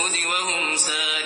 الخلود وهم سالمون